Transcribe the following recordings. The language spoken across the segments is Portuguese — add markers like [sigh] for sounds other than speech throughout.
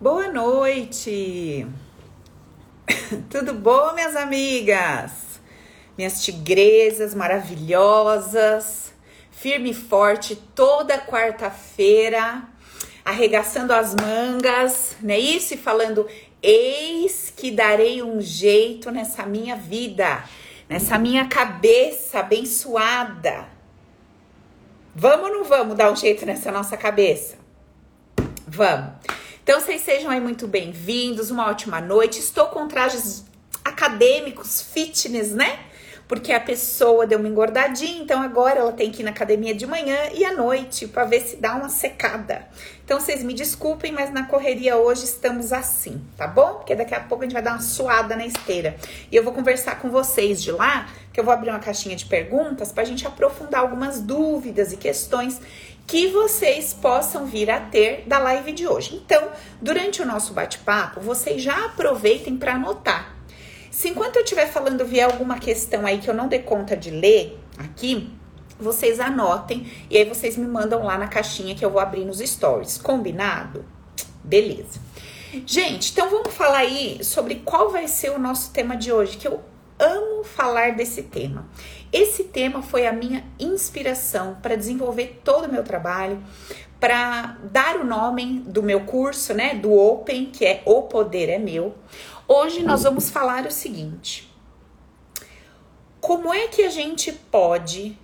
Boa noite! [coughs] Tudo bom, minhas amigas? Minhas tigresas maravilhosas, firme e forte toda quarta-feira, arregaçando as mangas, não é isso? E falando: Eis que darei um jeito nessa minha vida, nessa minha cabeça abençoada. Vamos ou não vamos dar um jeito nessa nossa cabeça? Vamos. Então, vocês sejam aí muito bem-vindos, uma ótima noite. Estou com trajes acadêmicos, fitness, né? Porque a pessoa deu uma engordadinha, então agora ela tem que ir na academia de manhã e à noite para ver se dá uma secada. Então vocês me desculpem, mas na correria hoje estamos assim, tá bom? Porque daqui a pouco a gente vai dar uma suada na esteira. E eu vou conversar com vocês de lá, que eu vou abrir uma caixinha de perguntas para a gente aprofundar algumas dúvidas e questões que vocês possam vir a ter da live de hoje. Então, durante o nosso bate-papo, vocês já aproveitem para anotar. Se enquanto eu estiver falando vier alguma questão aí que eu não dê conta de ler aqui, vocês anotem e aí vocês me mandam lá na caixinha que eu vou abrir nos stories. Combinado? Beleza. Gente, então vamos falar aí sobre qual vai ser o nosso tema de hoje, que eu amo falar desse tema. Esse tema foi a minha inspiração para desenvolver todo o meu trabalho, para dar o nome do meu curso, né, do Open, que é O Poder é Meu. Hoje nós vamos falar o seguinte: como é que a gente pode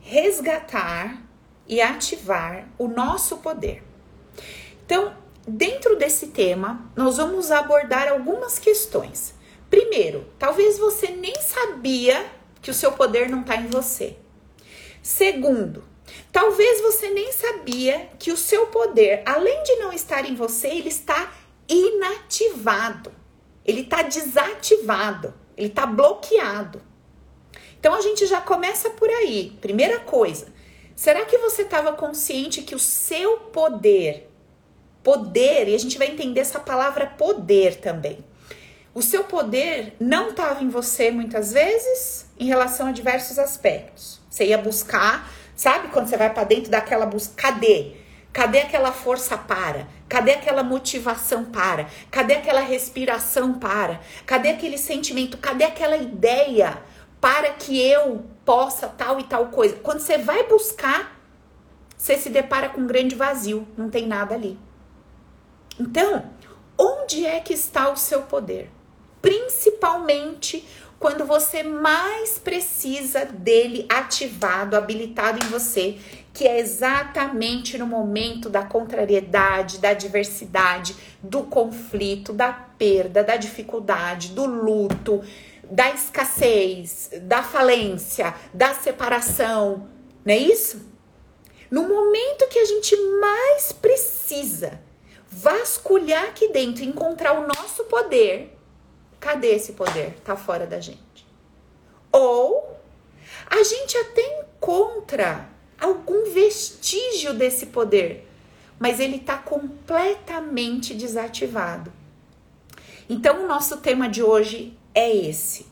resgatar e ativar o nosso poder? Então, dentro desse tema, nós vamos abordar algumas questões. Primeiro, talvez você nem sabia que o seu poder não está em você. Segundo, talvez você nem sabia que o seu poder, além de não estar em você, ele está inativado. Ele está desativado, ele está bloqueado. Então a gente já começa por aí. Primeira coisa, será que você estava consciente que o seu poder, poder, e a gente vai entender essa palavra poder também, o seu poder não estava em você muitas vezes em relação a diversos aspectos. Você ia buscar, sabe quando você vai para dentro daquela busca, cadê? Cadê aquela força para? Cadê aquela motivação para? Cadê aquela respiração para? Cadê aquele sentimento? Cadê aquela ideia para que eu possa tal e tal coisa? Quando você vai buscar, você se depara com um grande vazio, não tem nada ali. Então, onde é que está o seu poder? principalmente quando você mais precisa dele ativado, habilitado em você, que é exatamente no momento da contrariedade, da adversidade, do conflito, da perda, da dificuldade, do luto, da escassez, da falência, da separação, não é isso? No momento que a gente mais precisa vasculhar aqui dentro, encontrar o nosso poder, Cadê esse poder? Tá fora da gente. Ou a gente até encontra algum vestígio desse poder, mas ele está completamente desativado. Então, o nosso tema de hoje é esse: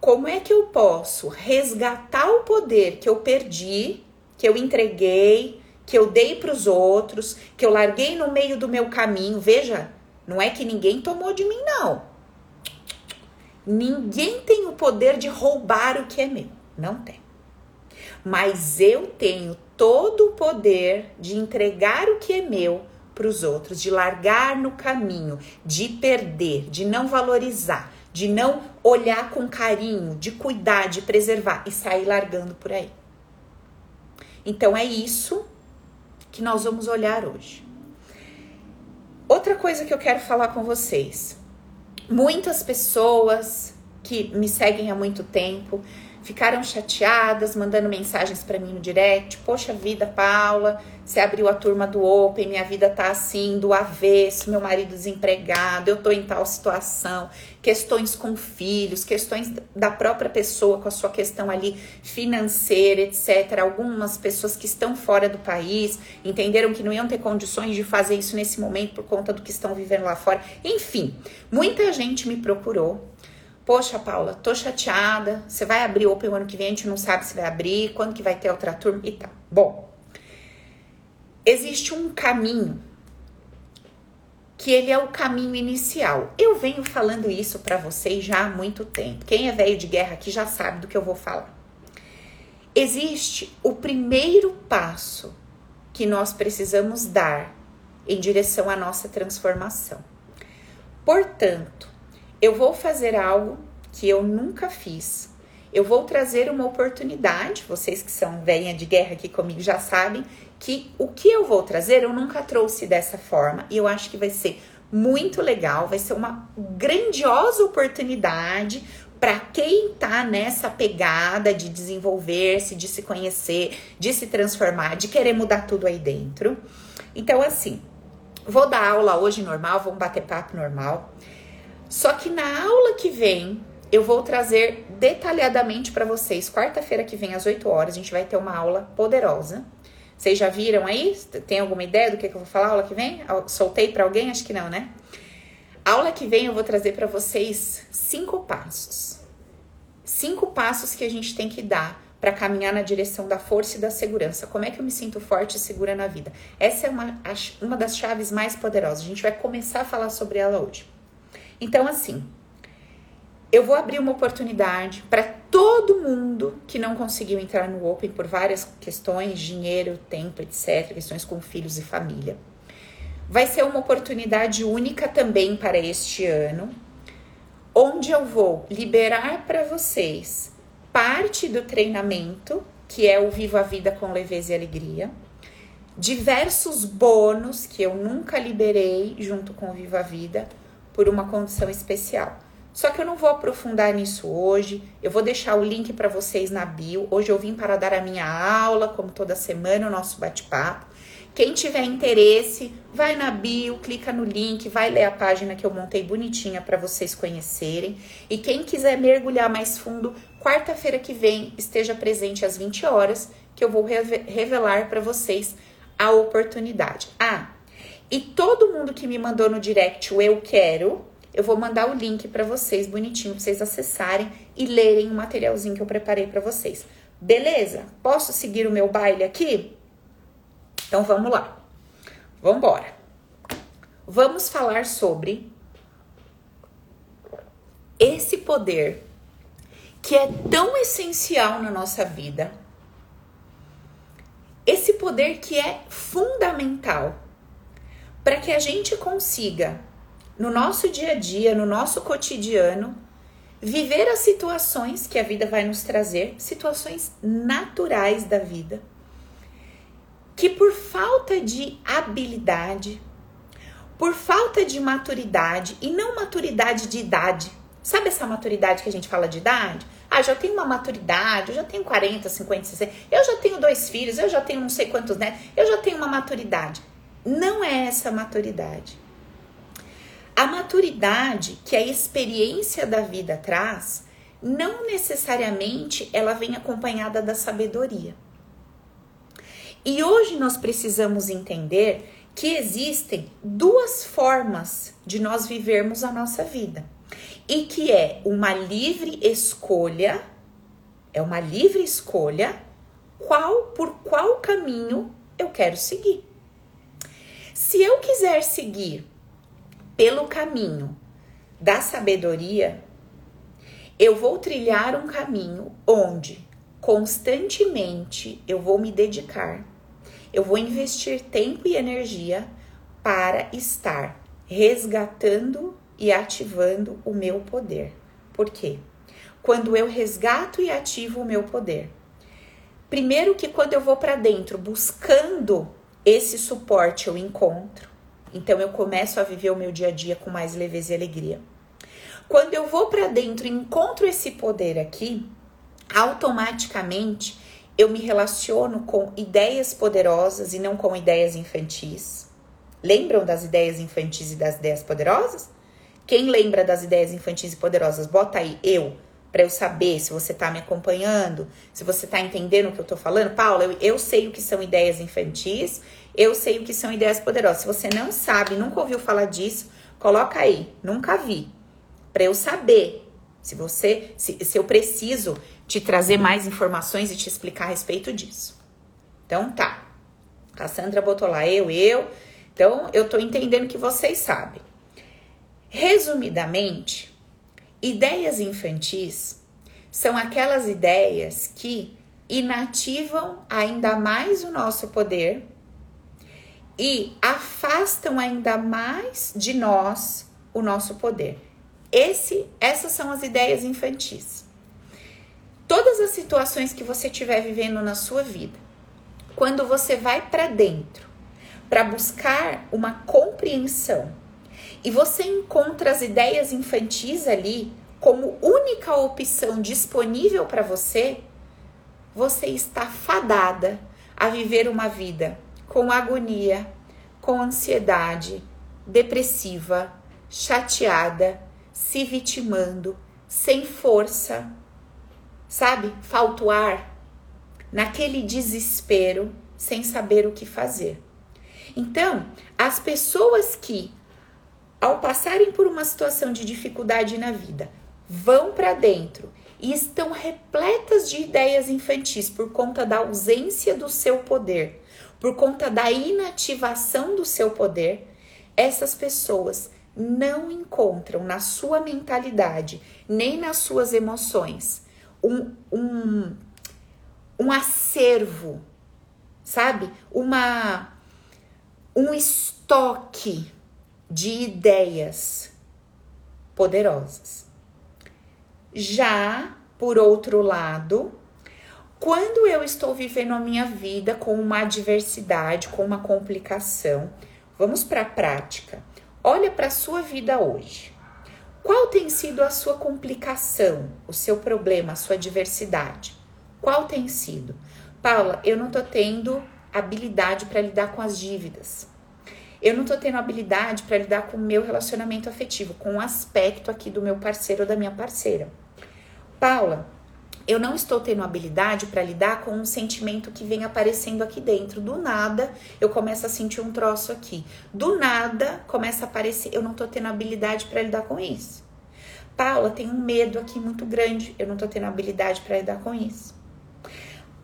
como é que eu posso resgatar o poder que eu perdi, que eu entreguei, que eu dei para os outros, que eu larguei no meio do meu caminho? Veja, não é que ninguém tomou de mim, não. Ninguém tem o poder de roubar o que é meu. Não tem. Mas eu tenho todo o poder de entregar o que é meu para os outros, de largar no caminho, de perder, de não valorizar, de não olhar com carinho, de cuidar, de preservar e sair largando por aí. Então é isso que nós vamos olhar hoje. Outra coisa que eu quero falar com vocês Muitas pessoas que me seguem há muito tempo ficaram chateadas, mandando mensagens para mim no direct. Poxa vida, Paula, você abriu a turma do Open, minha vida tá assim, do avesso, meu marido desempregado, eu tô em tal situação, questões com filhos, questões da própria pessoa com a sua questão ali financeira, etc. Algumas pessoas que estão fora do país entenderam que não iam ter condições de fazer isso nesse momento por conta do que estão vivendo lá fora. Enfim, muita gente me procurou Poxa, Paula, tô chateada. Você vai abrir Open o ano que vem, a gente não sabe se vai abrir, quando que vai ter outra turma e tal. Bom, existe um caminho que ele é o caminho inicial. Eu venho falando isso para vocês já há muito tempo. Quem é velho de guerra aqui já sabe do que eu vou falar. Existe o primeiro passo que nós precisamos dar em direção à nossa transformação. Portanto, eu vou fazer algo que eu nunca fiz. Eu vou trazer uma oportunidade, vocês que são velha de guerra aqui comigo já sabem que o que eu vou trazer eu nunca trouxe dessa forma e eu acho que vai ser muito legal, vai ser uma grandiosa oportunidade para quem tá nessa pegada de desenvolver-se, de se conhecer, de se transformar, de querer mudar tudo aí dentro. Então, assim, vou dar aula hoje normal, vamos bater papo normal. Só que na aula que vem, eu vou trazer detalhadamente para vocês. Quarta-feira que vem, às 8 horas, a gente vai ter uma aula poderosa. Vocês já viram aí? Tem alguma ideia do que, que eu vou falar aula que vem? Soltei para alguém? Acho que não, né? Aula que vem eu vou trazer para vocês cinco passos. Cinco passos que a gente tem que dar para caminhar na direção da força e da segurança. Como é que eu me sinto forte e segura na vida? Essa é uma, uma das chaves mais poderosas. A gente vai começar a falar sobre ela hoje. Então, assim, eu vou abrir uma oportunidade para todo mundo que não conseguiu entrar no Open por várias questões, dinheiro, tempo, etc., questões com filhos e família. Vai ser uma oportunidade única também para este ano, onde eu vou liberar para vocês parte do treinamento, que é o Viva a Vida com Leveza e Alegria, diversos bônus que eu nunca liberei junto com o Viva a Vida por uma condição especial. Só que eu não vou aprofundar nisso hoje. Eu vou deixar o link para vocês na bio. Hoje eu vim para dar a minha aula, como toda semana, o nosso bate-papo. Quem tiver interesse, vai na bio, clica no link, vai ler a página que eu montei bonitinha para vocês conhecerem. E quem quiser mergulhar mais fundo, quarta-feira que vem, esteja presente às 20 horas, que eu vou revelar para vocês a oportunidade. Ah, e todo mundo que me mandou no direct o eu quero, eu vou mandar o link para vocês bonitinho, para vocês acessarem e lerem o materialzinho que eu preparei para vocês. Beleza? Posso seguir o meu baile aqui? Então vamos lá. Vamos embora. Vamos falar sobre esse poder que é tão essencial na nossa vida. Esse poder que é fundamental para que a gente consiga no nosso dia a dia, no nosso cotidiano, viver as situações que a vida vai nos trazer, situações naturais da vida, que por falta de habilidade, por falta de maturidade, e não maturidade de idade, sabe essa maturidade que a gente fala de idade? Ah, já tenho uma maturidade, eu já tenho 40, 50, 60, eu já tenho dois filhos, eu já tenho não sei quantos netos, eu já tenho uma maturidade. Não é essa maturidade. A maturidade que a experiência da vida traz, não necessariamente ela vem acompanhada da sabedoria. E hoje nós precisamos entender que existem duas formas de nós vivermos a nossa vida. E que é uma livre escolha, é uma livre escolha qual por qual caminho eu quero seguir. Se eu quiser seguir pelo caminho da sabedoria, eu vou trilhar um caminho onde constantemente eu vou me dedicar, eu vou investir tempo e energia para estar resgatando e ativando o meu poder. Por quê? Quando eu resgato e ativo o meu poder, primeiro que quando eu vou para dentro buscando esse suporte eu encontro, então eu começo a viver o meu dia a dia com mais leveza e alegria. Quando eu vou para dentro e encontro esse poder aqui, automaticamente eu me relaciono com ideias poderosas e não com ideias infantis. Lembram das ideias infantis e das ideias poderosas? Quem lembra das ideias infantis e poderosas, bota aí eu, para eu saber se você está me acompanhando, se você está entendendo o que eu estou falando. Paula, eu, eu sei o que são ideias infantis eu sei o que são ideias poderosas. Se você não sabe, nunca ouviu falar disso, coloca aí, nunca vi, para eu saber se você, se, se eu preciso te trazer mais informações e te explicar a respeito disso. Então tá. Cassandra botou lá eu, eu. Então, eu tô entendendo que vocês sabem. Resumidamente, ideias infantis são aquelas ideias que inativam ainda mais o nosso poder e afastam ainda mais de nós o nosso poder. Esse, essas são as ideias infantis. Todas as situações que você estiver vivendo na sua vida, quando você vai para dentro para buscar uma compreensão e você encontra as ideias infantis ali como única opção disponível para você, você está fadada a viver uma vida com agonia, com ansiedade, depressiva, chateada, se vitimando, sem força, sabe? Falta o ar, naquele desespero, sem saber o que fazer. Então, as pessoas que, ao passarem por uma situação de dificuldade na vida, vão para dentro e estão repletas de ideias infantis por conta da ausência do seu poder, por conta da inativação do seu poder, essas pessoas não encontram na sua mentalidade, nem nas suas emoções, um, um, um acervo, sabe? Uma, um estoque de ideias poderosas. Já, por outro lado, quando eu estou vivendo a minha vida com uma adversidade, com uma complicação, vamos para a prática. Olha para a sua vida hoje. Qual tem sido a sua complicação, o seu problema, a sua adversidade? Qual tem sido? Paula, eu não tô tendo habilidade para lidar com as dívidas. Eu não tô tendo habilidade para lidar com o meu relacionamento afetivo, com o aspecto aqui do meu parceiro ou da minha parceira. Paula, eu não estou tendo habilidade para lidar com um sentimento que vem aparecendo aqui dentro. Do nada, eu começo a sentir um troço aqui. Do nada, começa a aparecer. Eu não estou tendo habilidade para lidar com isso. Paula, tem um medo aqui muito grande. Eu não estou tendo habilidade para lidar com isso.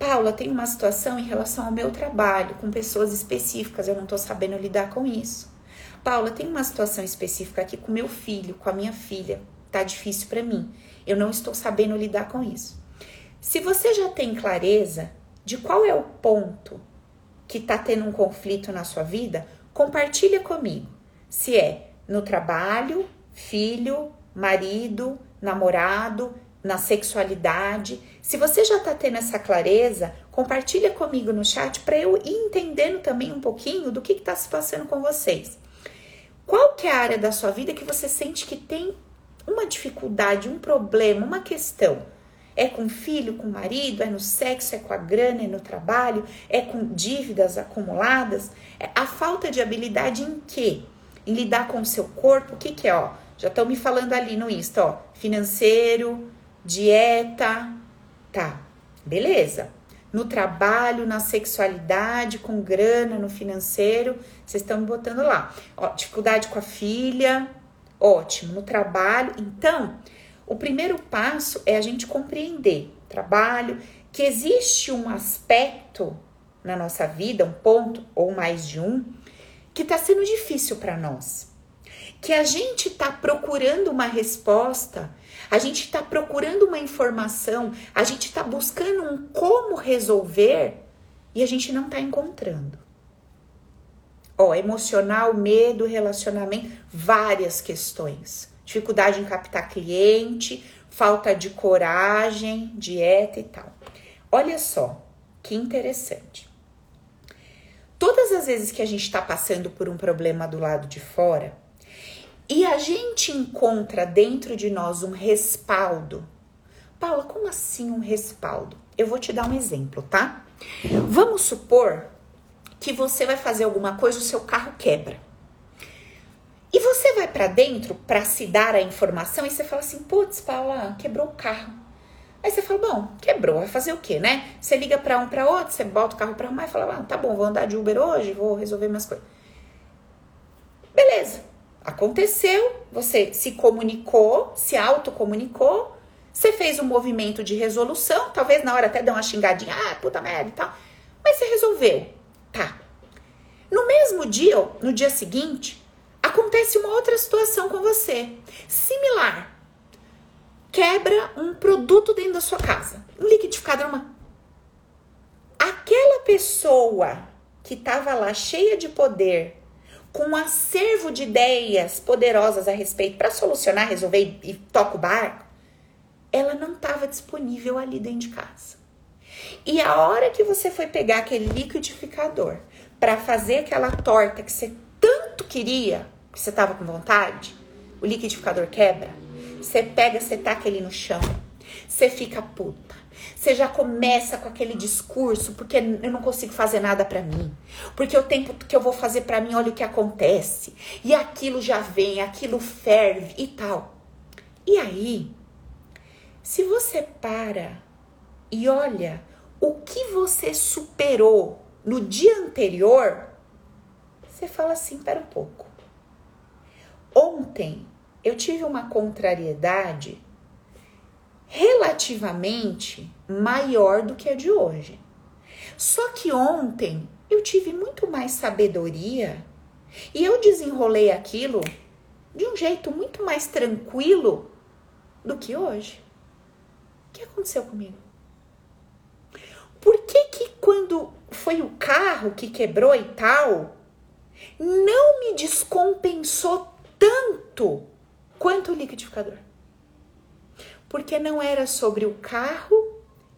Paula, tem uma situação em relação ao meu trabalho com pessoas específicas. Eu não estou sabendo lidar com isso. Paula, tem uma situação específica aqui com meu filho, com a minha filha. Tá difícil para mim. Eu não estou sabendo lidar com isso. Se você já tem clareza de qual é o ponto que está tendo um conflito na sua vida, compartilha comigo. Se é no trabalho, filho, marido, namorado, na sexualidade. Se você já está tendo essa clareza, compartilha comigo no chat para eu ir entendendo também um pouquinho do que está se passando com vocês. Qual que é a área da sua vida que você sente que tem uma dificuldade, um problema, uma questão? É com filho, com marido, é no sexo, é com a grana, é no trabalho, é com dívidas acumuladas. É a falta de habilidade em quê? Em lidar com o seu corpo, o que, que é? Ó, já estão me falando ali no Insta, ó, financeiro, dieta, tá, beleza. No trabalho, na sexualidade, com grana, no financeiro, vocês estão botando lá. Ó, dificuldade com a filha, ótimo. No trabalho, então, o primeiro passo é a gente compreender, trabalho, que existe um aspecto na nossa vida, um ponto ou mais de um, que está sendo difícil para nós. Que a gente está procurando uma resposta, a gente está procurando uma informação, a gente está buscando um como resolver e a gente não está encontrando. Ó, emocional, medo, relacionamento, várias questões dificuldade em captar cliente, falta de coragem, dieta e tal. Olha só que interessante. Todas as vezes que a gente está passando por um problema do lado de fora e a gente encontra dentro de nós um respaldo. Paula, como assim um respaldo? Eu vou te dar um exemplo, tá? Vamos supor que você vai fazer alguma coisa, o seu carro quebra. E você vai para dentro para se dar a informação e você fala assim: putz, Paula, quebrou o carro. Aí você fala: bom, quebrou, vai fazer o quê, né? Você liga para um para outro, você bota o carro para arrumar e fala: ah, tá bom, vou andar de Uber hoje, vou resolver minhas coisas. Beleza, aconteceu, você se comunicou, se autocomunicou, você fez um movimento de resolução, talvez na hora até dê uma xingadinha, ah, puta merda e tal, mas você resolveu. Tá. No mesmo dia, no dia seguinte, acontece uma outra situação com você, similar. Quebra um produto dentro da sua casa, um liquidificador, uma. Aquela pessoa que estava lá cheia de poder, com um acervo de ideias poderosas a respeito para solucionar, resolver e, e toca o barco, ela não estava disponível ali dentro de casa. E a hora que você foi pegar aquele liquidificador para fazer aquela torta que você tanto queria, que você estava com vontade, o liquidificador quebra, você pega, você taca ele no chão, você fica puta. Você já começa com aquele discurso, porque eu não consigo fazer nada para mim. Porque o tempo que eu vou fazer para mim, olha o que acontece. E aquilo já vem, aquilo ferve e tal. E aí, se você para e olha o que você superou no dia anterior, você fala assim: pera um pouco. Ontem eu tive uma contrariedade relativamente maior do que a de hoje. Só que ontem eu tive muito mais sabedoria e eu desenrolei aquilo de um jeito muito mais tranquilo do que hoje. O que aconteceu comigo? Por que que quando foi o carro que quebrou e tal, não me descompensou tanto quanto o liquidificador? Porque não era sobre o carro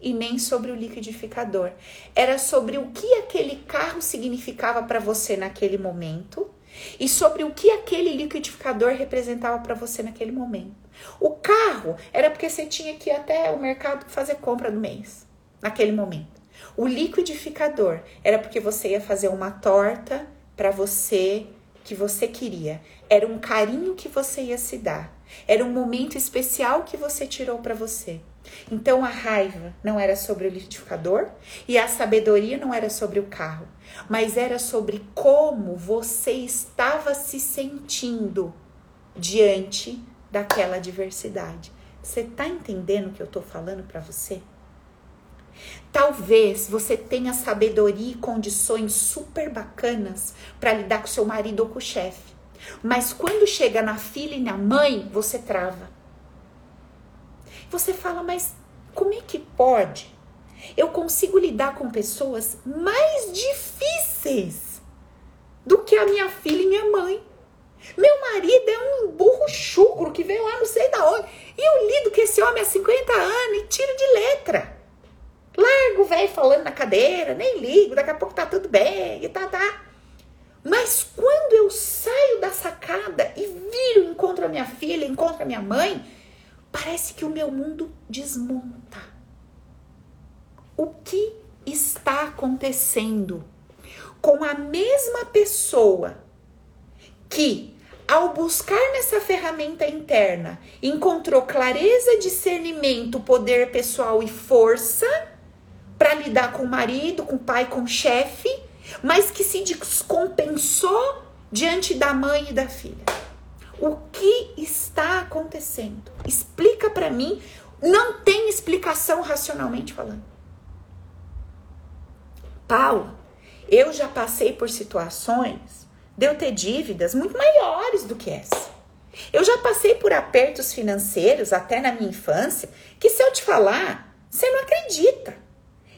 e nem sobre o liquidificador. Era sobre o que aquele carro significava para você naquele momento e sobre o que aquele liquidificador representava para você naquele momento. O carro era porque você tinha que ir até o mercado fazer compra do mês, naquele momento. O liquidificador era porque você ia fazer uma torta para você que você queria. Era um carinho que você ia se dar. Era um momento especial que você tirou para você. Então a raiva não era sobre o liquidificador e a sabedoria não era sobre o carro, mas era sobre como você estava se sentindo diante daquela adversidade. Você tá entendendo o que eu tô falando para você? Talvez você tenha sabedoria e condições super bacanas para lidar com seu marido ou com o chefe. Mas quando chega na filha e na mãe, você trava. Você fala, mas como é que pode? Eu consigo lidar com pessoas mais difíceis do que a minha filha e minha mãe. Meu marido é um burro chucro que veio lá não sei da onde. E eu lido com esse homem há 50 anos e tiro de letra. Largo o velho falando na cadeira, nem ligo, daqui a pouco tá tudo bem e tá, tá. Mas quando eu saio da sacada e viro, encontro a minha filha, encontro a minha mãe, parece que o meu mundo desmonta. O que está acontecendo com a mesma pessoa que, ao buscar nessa ferramenta interna, encontrou clareza, discernimento, poder pessoal e força? para lidar com o marido, com o pai, com o chefe, mas que se descompensou diante da mãe e da filha. O que está acontecendo? Explica para mim. Não tem explicação racionalmente falando. Paulo, eu já passei por situações de eu ter dívidas muito maiores do que essa. Eu já passei por apertos financeiros até na minha infância, que se eu te falar, você não acredita.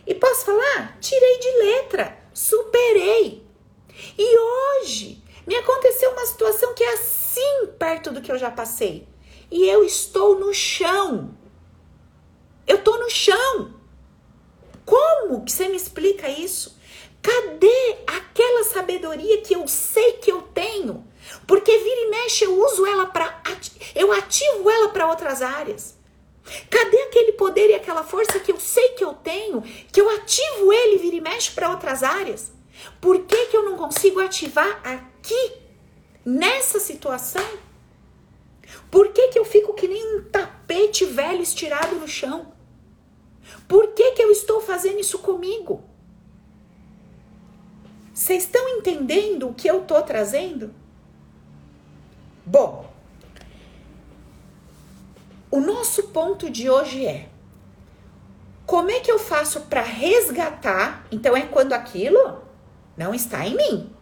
E posso falar? Tirei de letra, superei. E hoje me aconteceu uma situação que é assim perto do que eu já passei. E eu estou no chão. Eu estou no chão. Como que você me explica isso? Cadê aquela sabedoria que eu sei que eu tenho? Porque vira e mexe eu uso ela para eu ativo ela para outras áreas. Cadê aquele poder e aquela força que eu sei que eu tenho, que eu ativo ele vira e mexe para outras áreas? Por que, que eu não consigo ativar aqui, nessa situação? Por que, que eu fico que nem um tapete velho estirado no chão? Por que, que eu estou fazendo isso comigo? Vocês estão entendendo o que eu estou trazendo? Bom, o nosso ponto de hoje é: como é que eu faço para resgatar? Então é quando aquilo não está em mim.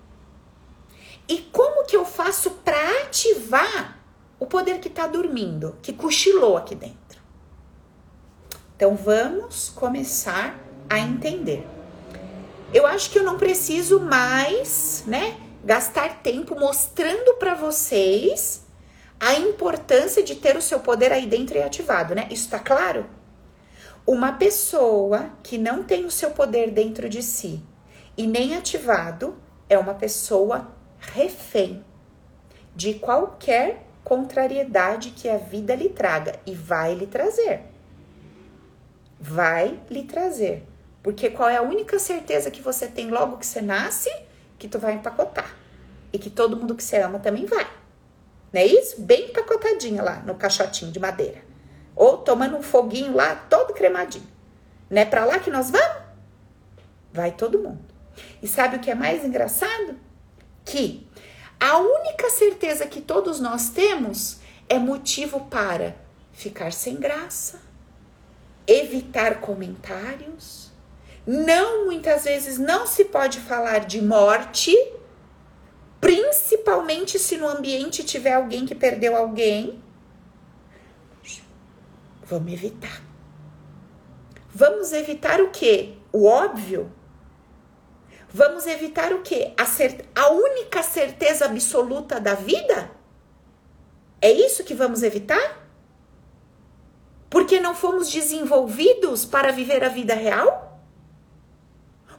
E como que eu faço para ativar o poder que está dormindo, que cochilou aqui dentro? Então vamos começar a entender. Eu acho que eu não preciso mais, né, gastar tempo mostrando para vocês a importância de ter o seu poder aí dentro e ativado, né? Isso tá claro? Uma pessoa que não tem o seu poder dentro de si e nem ativado é uma pessoa refém de qualquer contrariedade que a vida lhe traga e vai lhe trazer. Vai lhe trazer. Porque qual é a única certeza que você tem logo que você nasce? Que tu vai empacotar. E que todo mundo que você ama também vai. Não é isso? Bem empacotadinha lá no caixotinho de madeira. Ou tomando um foguinho lá, todo cremadinho. Não é lá que nós vamos? Vai todo mundo. E sabe o que é mais engraçado? Que a única certeza que todos nós temos é motivo para ficar sem graça, evitar comentários. Não, muitas vezes não se pode falar de morte principalmente se no ambiente tiver alguém que perdeu alguém. Vamos evitar. Vamos evitar o quê? O óbvio. Vamos evitar o quê? A, a única certeza absoluta da vida? É isso que vamos evitar? Porque não fomos desenvolvidos para viver a vida real?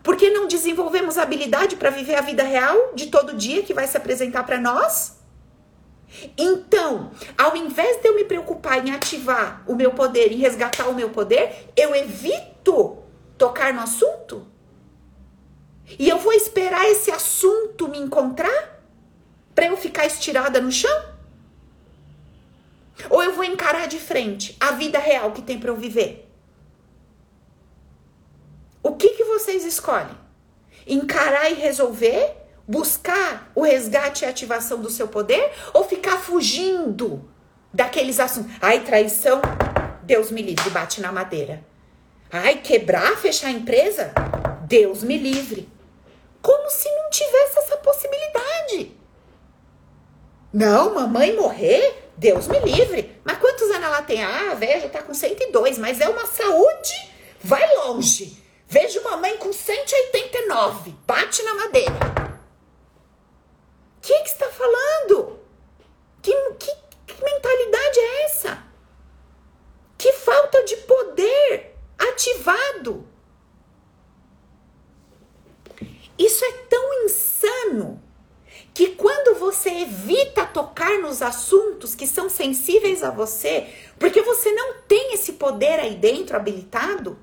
Por que não desenvolvemos habilidade para viver a vida real de todo dia que vai se apresentar para nós? Então, ao invés de eu me preocupar em ativar o meu poder e resgatar o meu poder, eu evito tocar no assunto? E eu vou esperar esse assunto me encontrar para eu ficar estirada no chão? Ou eu vou encarar de frente a vida real que tem para eu viver? O que, que vocês escolhem? Encarar e resolver? Buscar o resgate e ativação do seu poder? Ou ficar fugindo daqueles assuntos? Ai, traição, Deus me livre, bate na madeira. Ai, quebrar, fechar a empresa? Deus me livre. Como se não tivesse essa possibilidade. Não, mamãe morrer? Deus me livre. Mas quantos anos ela tem? Ah, já tá com 102, mas é uma saúde, vai longe. Vejo mamãe com 189, bate na madeira. O que, que está falando? Que, que, que mentalidade é essa? Que falta de poder ativado. Isso é tão insano que quando você evita tocar nos assuntos que são sensíveis a você, porque você não tem esse poder aí dentro habilitado,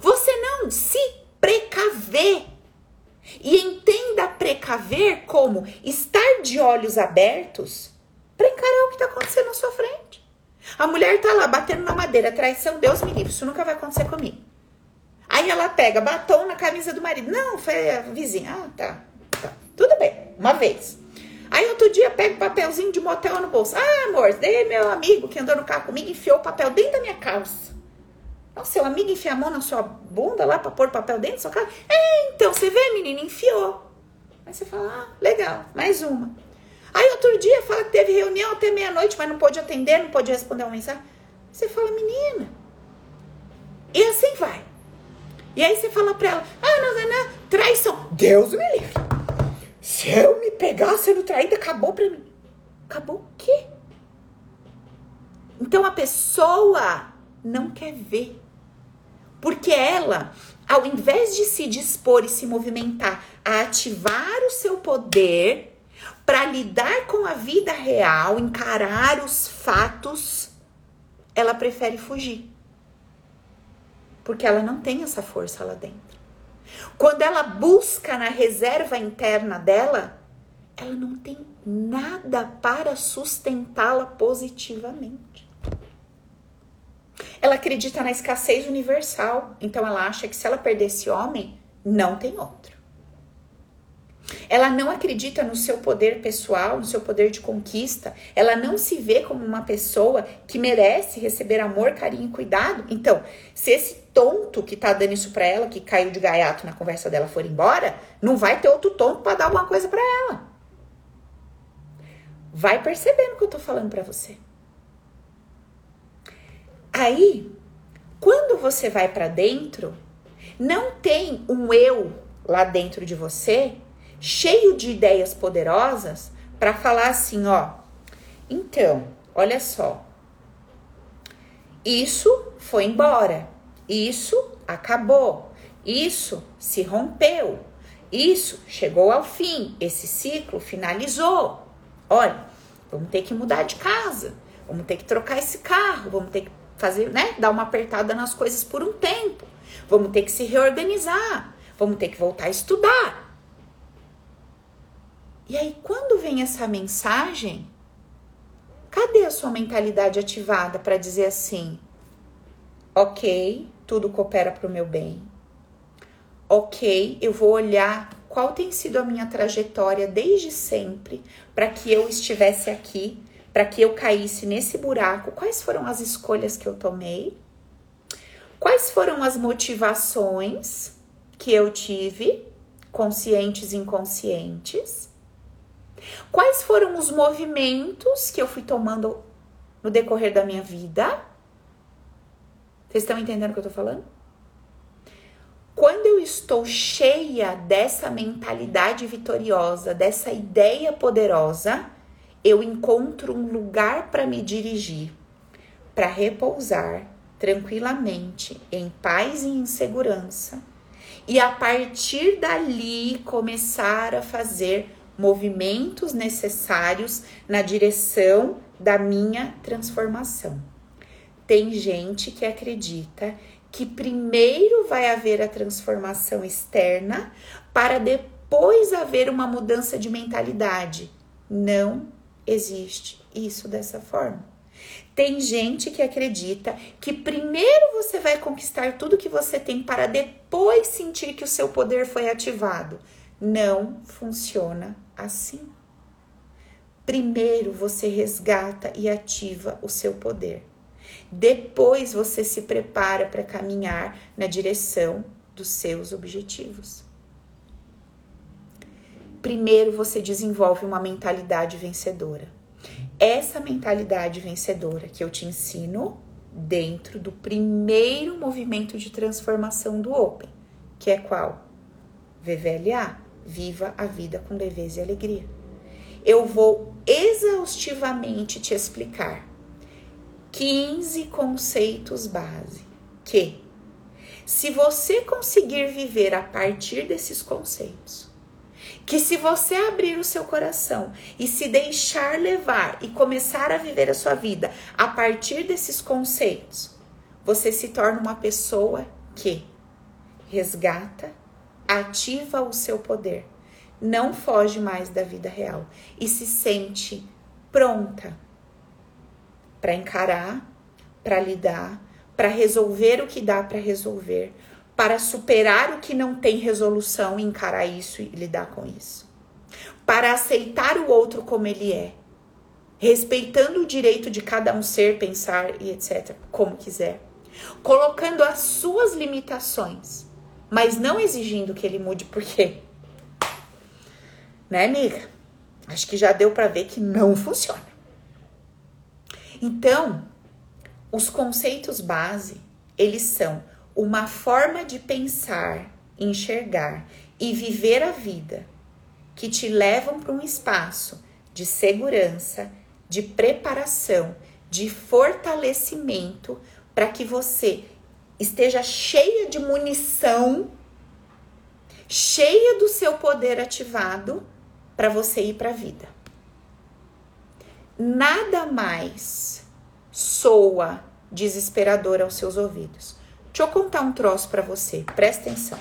você não se precaver. E entenda precaver como estar de olhos abertos para encarar o que está acontecendo na sua frente. A mulher tá lá batendo na madeira, traição, Deus me livre, isso nunca vai acontecer comigo. Aí ela pega batom na camisa do marido. Não, foi a vizinha. Ah, tá. tá. Tudo bem, uma vez. Aí outro dia pega o papelzinho de motel no bolso. Ah, amor, dei meu amigo que andou no carro comigo enfiou o papel dentro da minha calça. Não, seu amigo enfia a mão na sua bunda lá pra pôr papel dentro da sua cara? É, então, você vê, menina, enfiou. Aí você fala, ah, legal, mais uma. Aí outro dia fala que teve reunião até meia-noite, mas não pôde atender, não pôde responder uma mensagem. Você fala, menina. E assim vai. E aí você fala pra ela, ah, não, não, não, traição. Deus me livre. Se eu me pegar sendo traída, acabou pra mim. Acabou o quê? Então a pessoa não quer ver. Porque ela, ao invés de se dispor e se movimentar a ativar o seu poder para lidar com a vida real, encarar os fatos, ela prefere fugir. Porque ela não tem essa força lá dentro. Quando ela busca na reserva interna dela, ela não tem nada para sustentá-la positivamente. Ela acredita na escassez universal, então ela acha que se ela perder esse homem, não tem outro. Ela não acredita no seu poder pessoal, no seu poder de conquista. Ela não se vê como uma pessoa que merece receber amor, carinho e cuidado. Então, se esse tonto que tá dando isso pra ela, que caiu de gaiato na conversa dela, for embora, não vai ter outro tonto para dar alguma coisa para ela. Vai percebendo o que eu tô falando para você. Aí, quando você vai para dentro, não tem um eu lá dentro de você cheio de ideias poderosas para falar assim, ó. Então, olha só. Isso foi embora. Isso acabou. Isso se rompeu. Isso chegou ao fim. Esse ciclo finalizou. Olha, vamos ter que mudar de casa. Vamos ter que trocar esse carro. Vamos ter que fazer, né? Dar uma apertada nas coisas por um tempo. Vamos ter que se reorganizar. Vamos ter que voltar a estudar. E aí, quando vem essa mensagem, cadê a sua mentalidade ativada para dizer assim: ok, tudo coopera para o meu bem. Ok, eu vou olhar qual tem sido a minha trajetória desde sempre para que eu estivesse aqui para que eu caísse nesse buraco, quais foram as escolhas que eu tomei? Quais foram as motivações que eu tive, conscientes e inconscientes? Quais foram os movimentos que eu fui tomando no decorrer da minha vida? Vocês estão entendendo o que eu tô falando? Quando eu estou cheia dessa mentalidade vitoriosa, dessa ideia poderosa, eu encontro um lugar para me dirigir, para repousar tranquilamente, em paz e em segurança, e a partir dali começar a fazer movimentos necessários na direção da minha transformação. Tem gente que acredita que primeiro vai haver a transformação externa para depois haver uma mudança de mentalidade. Não existe isso dessa forma. Tem gente que acredita que primeiro você vai conquistar tudo que você tem para depois sentir que o seu poder foi ativado. Não funciona assim. Primeiro você resgata e ativa o seu poder. Depois você se prepara para caminhar na direção dos seus objetivos primeiro você desenvolve uma mentalidade vencedora. Essa mentalidade vencedora que eu te ensino dentro do primeiro movimento de transformação do Open, que é qual? VVLA, Viva a Vida com Leveza e Alegria. Eu vou exaustivamente te explicar 15 conceitos base que, se você conseguir viver a partir desses conceitos, que se você abrir o seu coração e se deixar levar e começar a viver a sua vida a partir desses conceitos, você se torna uma pessoa que resgata, ativa o seu poder, não foge mais da vida real e se sente pronta para encarar, para lidar, para resolver o que dá para resolver, para superar o que não tem resolução e encarar isso e lidar com isso. Para aceitar o outro como ele é, respeitando o direito de cada um ser, pensar e etc, como quiser. Colocando as suas limitações, mas não exigindo que ele mude por quê? Né, amiga? Acho que já deu para ver que não funciona. Então, os conceitos base, eles são uma forma de pensar, enxergar e viver a vida que te levam para um espaço de segurança, de preparação, de fortalecimento para que você esteja cheia de munição, cheia do seu poder ativado para você ir para a vida. Nada mais soa desesperador aos seus ouvidos Deixa eu contar um troço para você, presta atenção.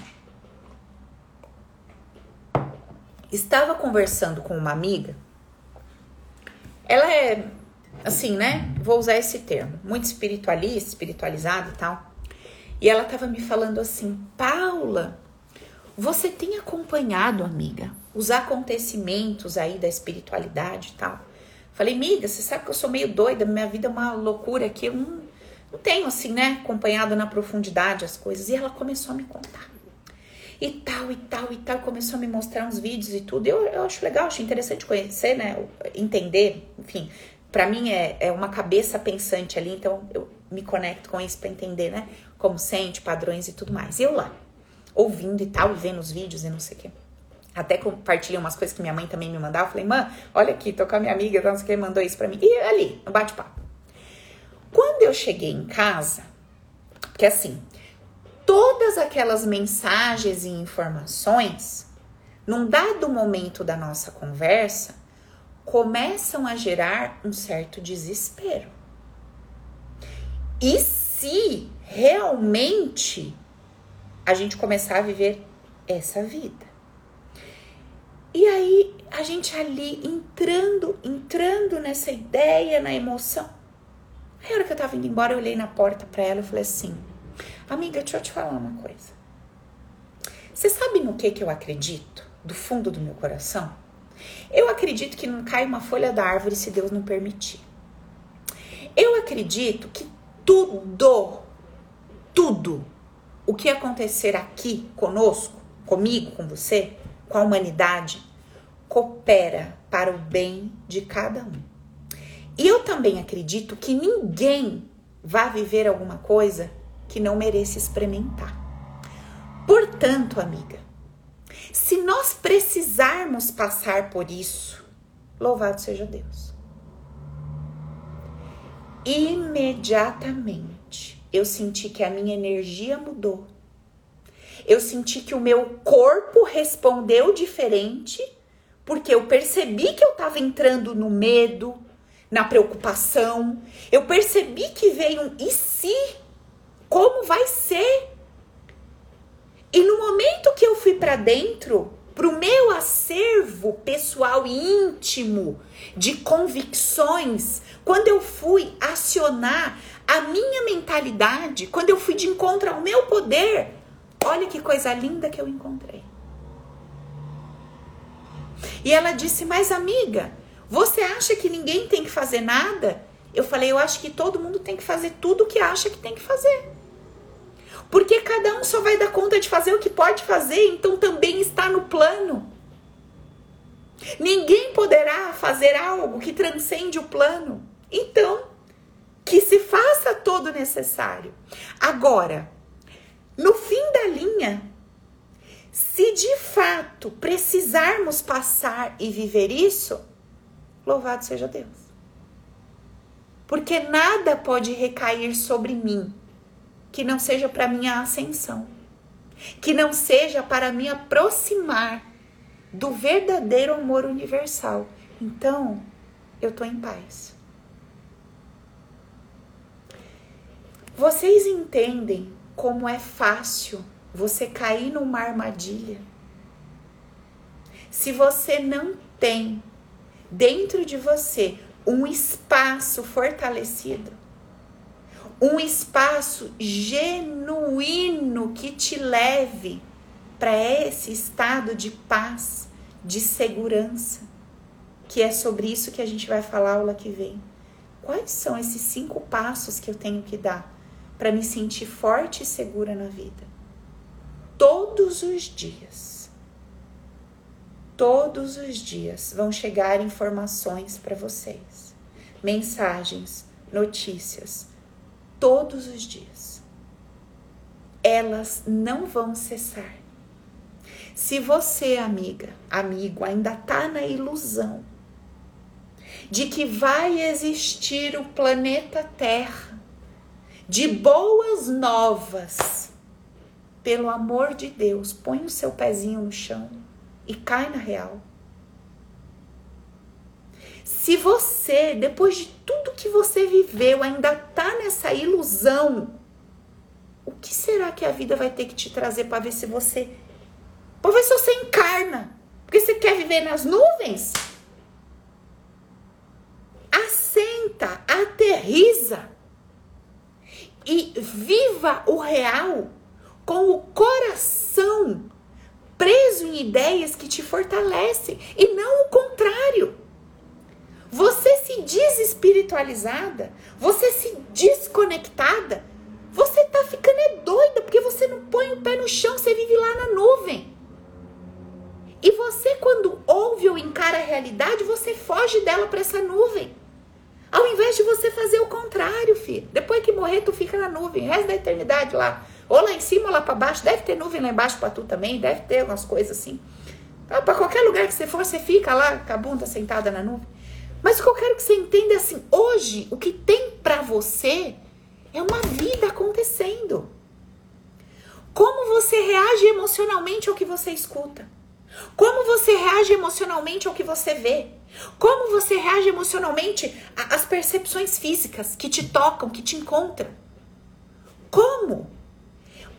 Estava conversando com uma amiga. Ela é assim, né? Vou usar esse termo, muito espiritualista, espiritualizada e tal. E ela estava me falando assim: "Paula, você tem acompanhado, amiga, os acontecimentos aí da espiritualidade e tal?" Falei: "Amiga, você sabe que eu sou meio doida, minha vida é uma loucura aqui, eu não não tenho assim, né, acompanhado na profundidade as coisas. E ela começou a me contar. e tal, e tal, e tal. Começou a me mostrar uns vídeos e tudo. Eu, eu acho legal, acho interessante conhecer, né? Entender, enfim. Para mim é, é uma cabeça pensante ali, então eu me conecto com isso para entender, né? Como sente, padrões e tudo mais. E eu lá, ouvindo e tal, e vendo os vídeos e não sei o quê. Até compartilhei umas coisas que minha mãe também me mandava. Falei, mãe, olha aqui, tô com a minha amiga, não sei o que, mandou isso pra mim. E ali, no bate-papo. Quando eu cheguei em casa, que assim, todas aquelas mensagens e informações, num dado momento da nossa conversa, começam a gerar um certo desespero. E se realmente a gente começar a viver essa vida? E aí a gente ali entrando, entrando nessa ideia, na emoção. Aí a hora que eu tava indo embora, eu olhei na porta para ela e falei assim: Amiga, deixa eu te falar uma coisa. Você sabe no que que eu acredito? Do fundo do meu coração? Eu acredito que não cai uma folha da árvore se Deus não permitir. Eu acredito que tudo, tudo o que acontecer aqui conosco, comigo, com você, com a humanidade, coopera para o bem de cada um. E eu também acredito que ninguém vai viver alguma coisa que não mereça experimentar. Portanto, amiga, se nós precisarmos passar por isso, louvado seja Deus. Imediatamente eu senti que a minha energia mudou eu senti que o meu corpo respondeu diferente, porque eu percebi que eu estava entrando no medo, na preocupação. Eu percebi que veio um e se? Como vai ser? E no momento que eu fui para dentro, para o meu acervo pessoal e íntimo de convicções, quando eu fui acionar a minha mentalidade, quando eu fui de encontro ao meu poder, Olha que coisa linda que eu encontrei. E ela disse: Mas amiga, você acha que ninguém tem que fazer nada? Eu falei: Eu acho que todo mundo tem que fazer tudo o que acha que tem que fazer. Porque cada um só vai dar conta de fazer o que pode fazer, então também está no plano. Ninguém poderá fazer algo que transcende o plano. Então, que se faça todo necessário. Agora, no fim da linha, se de fato precisarmos passar e viver isso, louvado seja Deus. Porque nada pode recair sobre mim que não seja para minha ascensão, que não seja para me aproximar do verdadeiro amor universal. Então, eu tô em paz. Vocês entendem como é fácil você cair numa armadilha. Se você não tem dentro de você um espaço fortalecido, um espaço genuíno que te leve para esse estado de paz, de segurança, que é sobre isso que a gente vai falar aula que vem. Quais são esses cinco passos que eu tenho que dar para me sentir forte e segura na vida. Todos os dias. Todos os dias vão chegar informações para vocês, mensagens, notícias, todos os dias. Elas não vão cessar. Se você, amiga, amigo, ainda tá na ilusão de que vai existir o planeta Terra de boas novas. Pelo amor de Deus, põe o seu pezinho no chão e cai na real. Se você, depois de tudo que você viveu, ainda tá nessa ilusão, o que será que a vida vai ter que te trazer para ver se você. para ver se você encarna? Porque você quer viver nas nuvens? Assenta, aterriza e viva o real com o coração preso em ideias que te fortalecem e não o contrário. Você se desespiritualizada, você se desconectada, você tá ficando é doida, porque você não põe o pé no chão, você vive lá na nuvem. E você, quando ouve ou encara a realidade, você foge dela para essa nuvem. Ao invés de você fazer o contrário, filho. Morrer, tu fica na nuvem, resto da eternidade lá. Ou lá em cima ou lá para baixo. Deve ter nuvem lá embaixo para tu também, deve ter umas coisas assim. Então, para qualquer lugar que você for, você fica lá com a bunda sentada na nuvem. Mas o que eu quero que você entenda é assim: hoje, o que tem para você é uma vida acontecendo. Como você reage emocionalmente ao que você escuta? Como você reage emocionalmente ao que você vê? Como você reage emocionalmente às percepções físicas que te tocam, que te encontram? Como?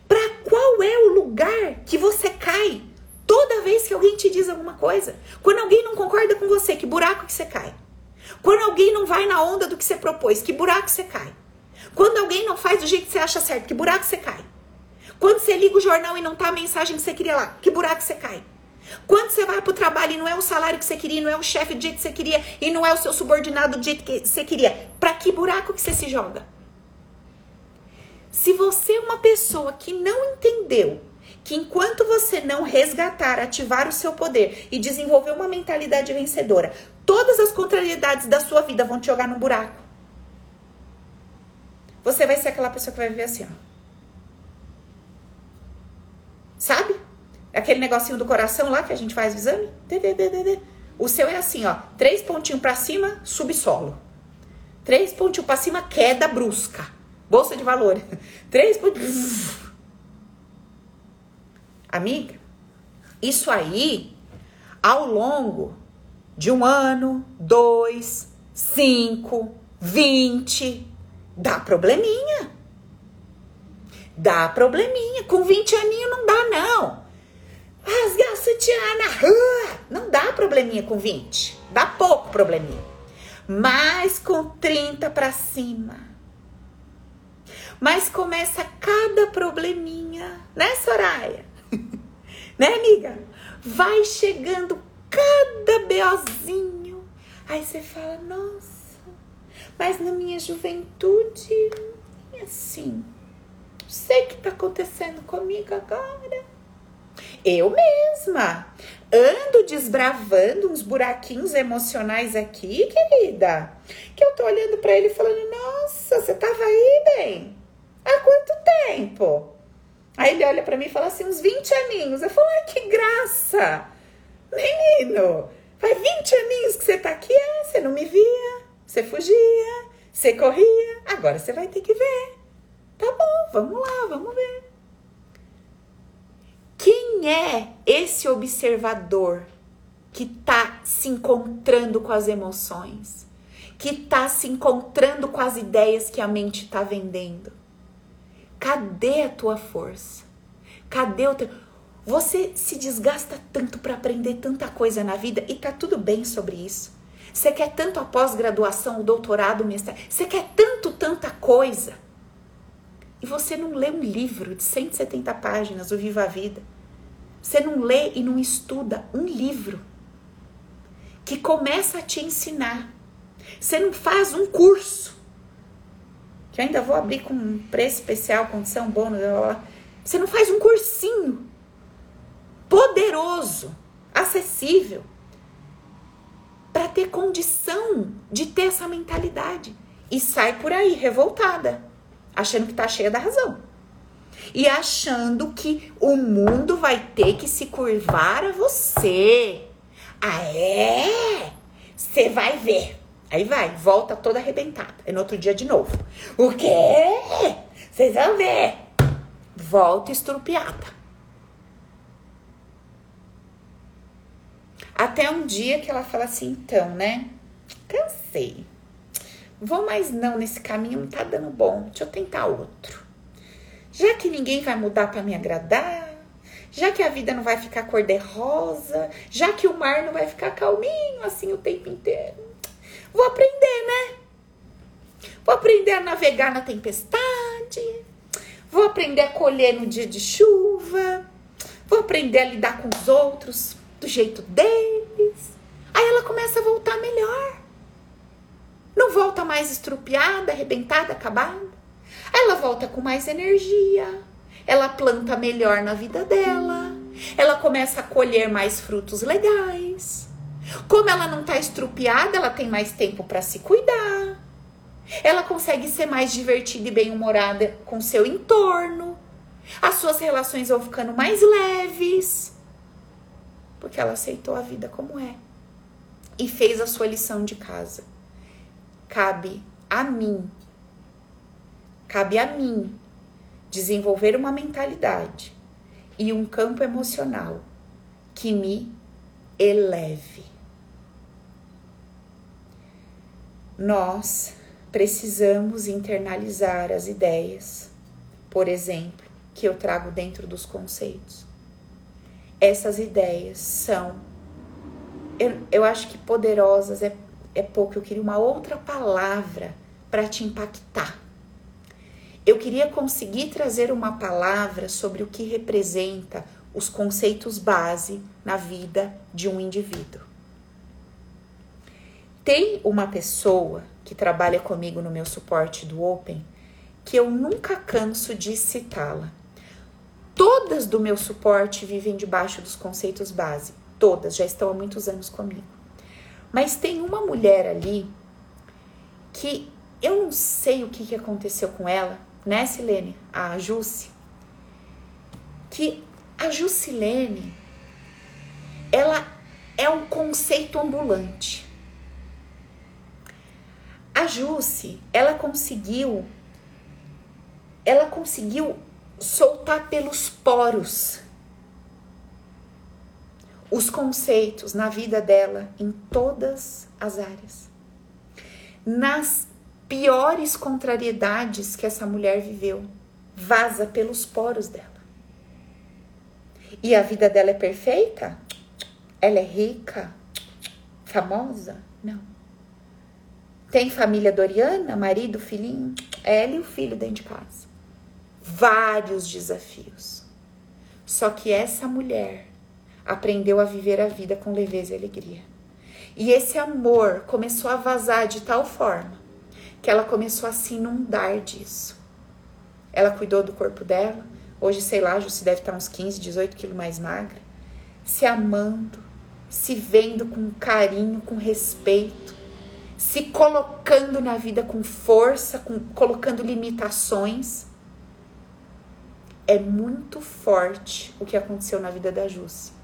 Para qual é o lugar que você cai toda vez que alguém te diz alguma coisa? Quando alguém não concorda com você, que buraco que você cai? Quando alguém não vai na onda do que você propôs, que buraco você cai? Quando alguém não faz do jeito que você acha certo, que buraco você cai? Quando você liga o jornal e não tá a mensagem que você queria lá, que buraco você cai? Quando você vai para o trabalho e não é o salário que você queria, não é o chefe do jeito que você queria e não é o seu subordinado do jeito que você queria, para que buraco que você se joga? Se você é uma pessoa que não entendeu que enquanto você não resgatar, ativar o seu poder e desenvolver uma mentalidade vencedora, todas as contrariedades da sua vida vão te jogar no buraco. Você vai ser aquela pessoa que vai viver assim, ó. Sabe? Aquele negocinho do coração lá que a gente faz o exame. O seu é assim, ó. Três pontinhos para cima, subsolo. Três pontinhos para cima, queda brusca. Bolsa de valor. [laughs] Três pontinhos. [laughs] Amiga, isso aí, ao longo de um ano, dois, cinco, vinte, dá probleminha. Dá probleminha. Com 20 aninhos não dá, não rasgar o sutiã na rua. Não dá probleminha com 20. Dá pouco probleminha. Mas com 30 para cima. Mas começa cada probleminha, né, Soraya? [laughs] né, amiga? Vai chegando cada beozinho. Aí você fala, nossa, mas na minha juventude, é assim. Sei o que tá acontecendo comigo agora. Eu mesma ando desbravando uns buraquinhos emocionais aqui, querida. Que eu tô olhando para ele falando: Nossa, você tava aí, bem? Há quanto tempo? Aí ele olha para mim e fala assim: Uns 20 aninhos. Eu falo: Ai, que graça! Menino, faz 20 aninhos que você tá aqui. É, você não me via, você fugia, você corria. Agora você vai ter que ver. Tá bom, vamos lá, vamos ver. Quem é esse observador que está se encontrando com as emoções? Que está se encontrando com as ideias que a mente está vendendo? Cadê a tua força? Cadê o teu. Você se desgasta tanto para aprender tanta coisa na vida e tá tudo bem sobre isso. Você quer tanto a pós-graduação, o doutorado, o mestrado, você quer tanto, tanta coisa e você não lê um livro de 170 páginas, o Viva a Vida. Você não lê e não estuda um livro que começa a te ensinar. Você não faz um curso. Que ainda vou abrir com um preço especial, condição bônus. Você não faz um cursinho poderoso, acessível, para ter condição de ter essa mentalidade. E sai por aí revoltada achando que tá cheia da razão. E achando que o mundo vai ter que se curvar a você. Ah, é? Você vai ver. Aí vai, volta toda arrebentada. E no outro dia de novo. O quê? Vocês vão ver. Volta estrupiada. Até um dia que ela fala assim, então, né? Cansei. Vou mais não nesse caminho, não tá dando bom. Deixa eu tentar outro. Já que ninguém vai mudar para me agradar, já que a vida não vai ficar cor de rosa, já que o mar não vai ficar calminho assim o tempo inteiro. Vou aprender, né? Vou aprender a navegar na tempestade. Vou aprender a colher no dia de chuva. Vou aprender a lidar com os outros do jeito deles. Aí ela começa a voltar melhor. Não volta mais estrupiada, arrebentada, acabada. Ela volta com mais energia, ela planta melhor na vida dela, ela começa a colher mais frutos legais. Como ela não está estrupiada, ela tem mais tempo para se cuidar. Ela consegue ser mais divertida e bem-humorada com seu entorno. As suas relações vão ficando mais leves. Porque ela aceitou a vida como é. E fez a sua lição de casa. Cabe a mim. Cabe a mim desenvolver uma mentalidade e um campo emocional que me eleve. Nós precisamos internalizar as ideias, por exemplo, que eu trago dentro dos conceitos. Essas ideias são, eu, eu acho que poderosas é, é pouco, eu queria uma outra palavra para te impactar. Eu queria conseguir trazer uma palavra sobre o que representa os conceitos base na vida de um indivíduo. Tem uma pessoa que trabalha comigo no meu suporte do Open que eu nunca canso de citá-la. Todas do meu suporte vivem debaixo dos conceitos base, todas já estão há muitos anos comigo. Mas tem uma mulher ali que eu não sei o que, aconteceu com ela, né, Silene? A Jusce. Que a Jusilene, ela é um conceito ambulante. A Jusce, ela conseguiu, ela conseguiu soltar pelos poros os conceitos na vida dela em todas as áreas. Nas piores contrariedades que essa mulher viveu vaza pelos poros dela. E a vida dela é perfeita? Ela é rica? Famosa? Não. Tem família Doriana, marido, filhinho? Ela e o filho dentro de casa. Vários desafios. Só que essa mulher aprendeu a viver a vida com leveza e alegria. E esse amor começou a vazar de tal forma que ela começou a se inundar disso. Ela cuidou do corpo dela, hoje, sei lá, se deve estar uns 15, 18 quilos mais magra, se amando, se vendo com carinho, com respeito, se colocando na vida com força, com, colocando limitações. É muito forte o que aconteceu na vida da Jússia.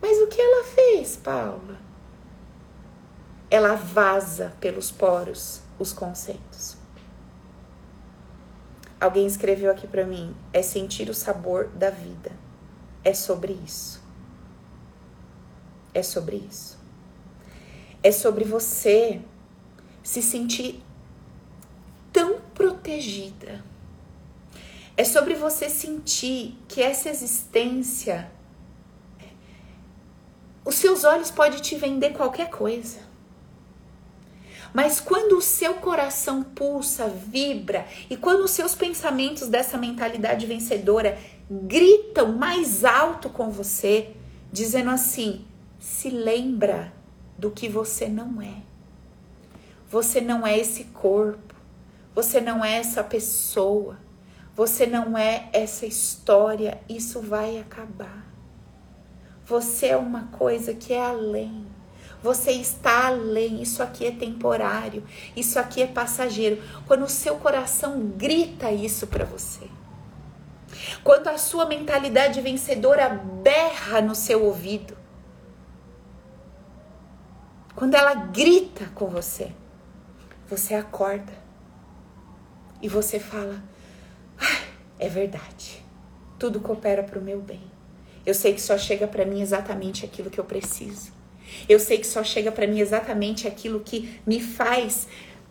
Mas o que ela fez, Paula? Ela vaza pelos poros os conceitos. Alguém escreveu aqui para mim: é sentir o sabor da vida. É sobre isso. É sobre isso. É sobre você se sentir tão protegida. É sobre você sentir que essa existência os seus olhos podem te vender qualquer coisa. Mas quando o seu coração pulsa, vibra, e quando os seus pensamentos dessa mentalidade vencedora gritam mais alto com você, dizendo assim: se lembra do que você não é. Você não é esse corpo, você não é essa pessoa, você não é essa história, isso vai acabar. Você é uma coisa que é além. Você está além, isso aqui é temporário, isso aqui é passageiro. Quando o seu coração grita isso para você. Quando a sua mentalidade vencedora berra no seu ouvido. Quando ela grita com você, você acorda e você fala: ah, é verdade, tudo coopera para o meu bem. Eu sei que só chega para mim exatamente aquilo que eu preciso. Eu sei que só chega para mim exatamente aquilo que me faz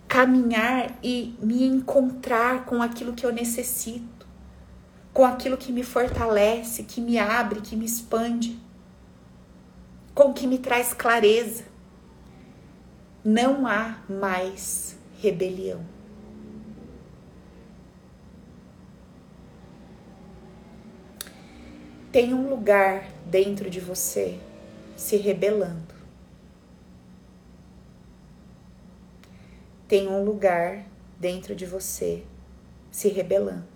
caminhar e me encontrar com aquilo que eu necessito, com aquilo que me fortalece, que me abre, que me expande, com o que me traz clareza. Não há mais rebelião. Tem um lugar dentro de você se rebelando. Tem um lugar dentro de você se rebelando.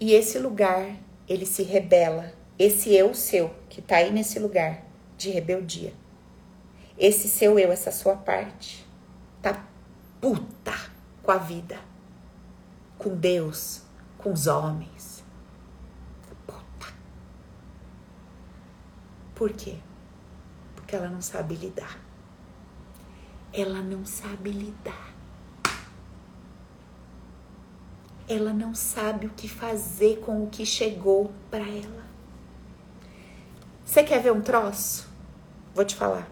E esse lugar, ele se rebela. Esse eu seu que tá aí nesse lugar de rebeldia. Esse seu eu, essa sua parte, tá puta com a vida, com Deus, com os homens. Puta. Por quê? Porque ela não sabe lidar. Ela não sabe lidar. Ela não sabe o que fazer com o que chegou para ela. Você quer ver um troço? Vou te falar.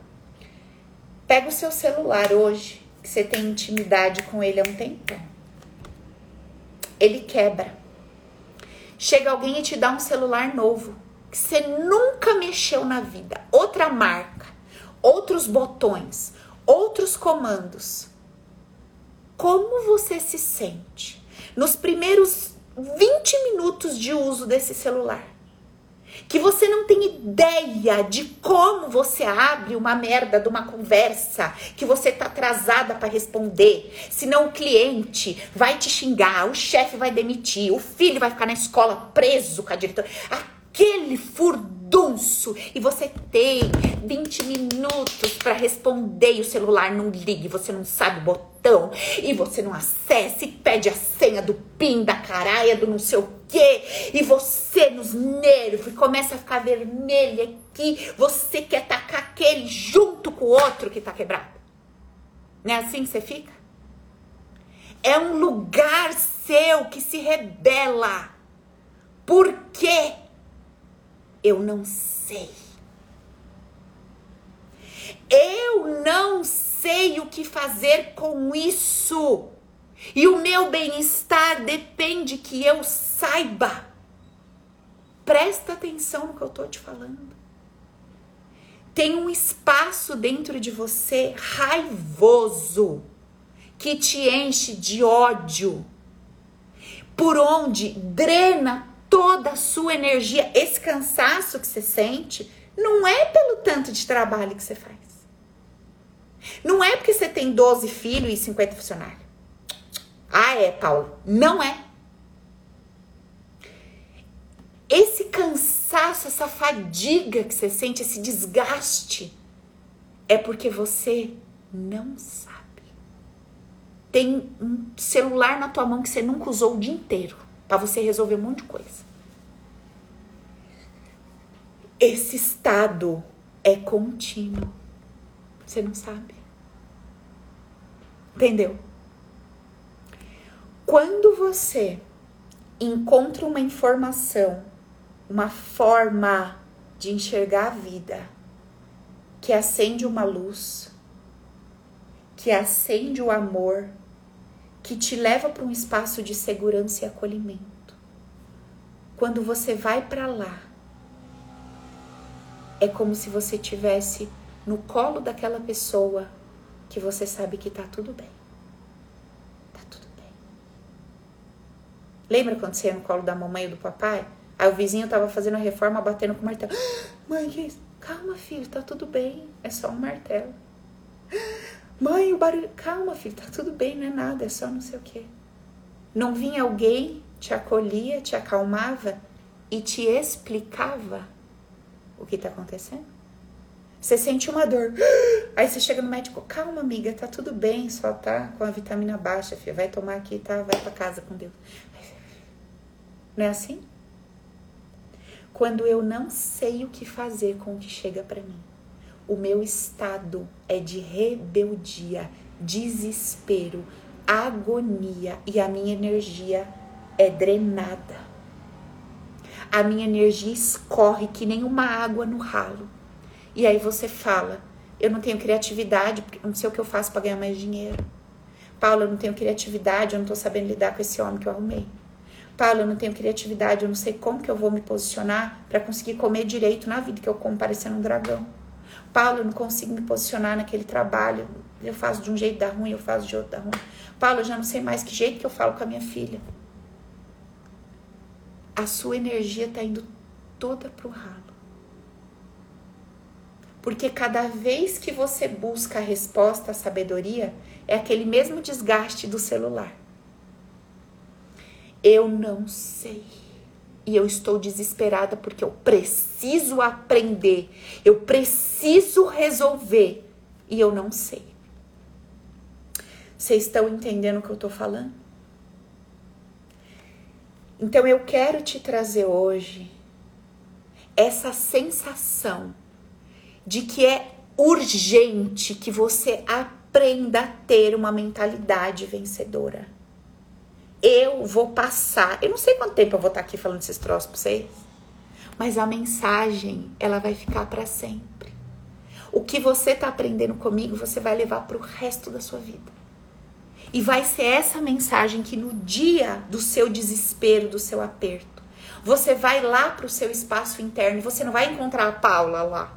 Pega o seu celular hoje, que você tem intimidade com ele há um tempão. Ele quebra. Chega alguém e te dá um celular novo, que você nunca mexeu na vida. Outra marca, outros botões, outros comandos. Como você se sente nos primeiros 20 minutos de uso desse celular? que você não tem ideia de como você abre uma merda de uma conversa que você tá atrasada para responder. Senão o cliente vai te xingar, o chefe vai demitir, o filho vai ficar na escola preso com a diretora. Aquele furdunço e você tem 20 minutos para responder e o celular não liga, você não sabe o botão e você não acessa e pede a senha do PIN da caraia do não sei o quê e você nos nervos começa a ficar vermelha aqui, você quer tacar aquele junto com o outro que tá quebrado. Não é assim que você fica? É um lugar seu que se rebela. Por quê? Eu não sei. Eu não sei o que fazer com isso. E o meu bem-estar depende que eu saiba. Presta atenção no que eu tô te falando. Tem um espaço dentro de você raivoso que te enche de ódio, por onde drena toda a sua energia. Esse cansaço que você sente não é pelo tanto de trabalho que você faz. Não é porque você tem 12 filhos e 50 funcionários. Ah, é, Paulo. Não é. Esse cansaço, essa fadiga que você sente, esse desgaste, é porque você não sabe. Tem um celular na tua mão que você nunca usou o dia inteiro para você resolver um monte de coisa. Esse estado é contínuo. Você não sabe. Entendeu? Quando você encontra uma informação, uma forma de enxergar a vida que acende uma luz, que acende o amor, que te leva para um espaço de segurança e acolhimento. Quando você vai para lá, é como se você tivesse no colo daquela pessoa que você sabe que tá tudo bem. Tá tudo bem. Lembra quando você ia no colo da mamãe ou do papai? Aí o vizinho tava fazendo a reforma, batendo com o martelo. [gasps] Mãe, que isso? Calma, filho, tá tudo bem. É só um martelo. [gasps] Mãe, o barulho. Calma, filho, tá tudo bem, não é nada, é só não sei o quê. Não vinha alguém, te acolhia, te acalmava e te explicava o que tá acontecendo? Você sente uma dor. [gasps] Aí você chega no médico, calma, amiga, tá tudo bem, só tá com a vitamina baixa, filha. Vai tomar aqui, tá? Vai pra casa com Deus. Não é assim? Quando eu não sei o que fazer com o que chega para mim o meu estado é de rebeldia, desespero, agonia e a minha energia é drenada. A minha energia escorre que nem uma água no ralo. E aí você fala: eu não tenho criatividade, não sei o que eu faço para ganhar mais dinheiro. Paulo, eu não tenho criatividade, eu não tô sabendo lidar com esse homem que eu arrumei. Paulo, eu não tenho criatividade, eu não sei como que eu vou me posicionar para conseguir comer direito na vida, que eu como parecendo um dragão. Paulo, eu não consigo me posicionar naquele trabalho. Eu faço de um jeito da ruim, eu faço de outro da ruim. Paulo, eu já não sei mais que jeito que eu falo com a minha filha. A sua energia está indo toda pro ralo. Porque cada vez que você busca a resposta, a sabedoria, é aquele mesmo desgaste do celular. Eu não sei. E eu estou desesperada porque eu preciso aprender, eu preciso resolver e eu não sei. Vocês estão entendendo o que eu estou falando? Então eu quero te trazer hoje essa sensação de que é urgente que você aprenda a ter uma mentalidade vencedora. Eu vou passar, eu não sei quanto tempo eu vou estar aqui falando esses troços para vocês, mas a mensagem, ela vai ficar para sempre. O que você está aprendendo comigo, você vai levar para o resto da sua vida. E vai ser essa mensagem que no dia do seu desespero, do seu aperto, você vai lá para o seu espaço interno e você não vai encontrar a Paula lá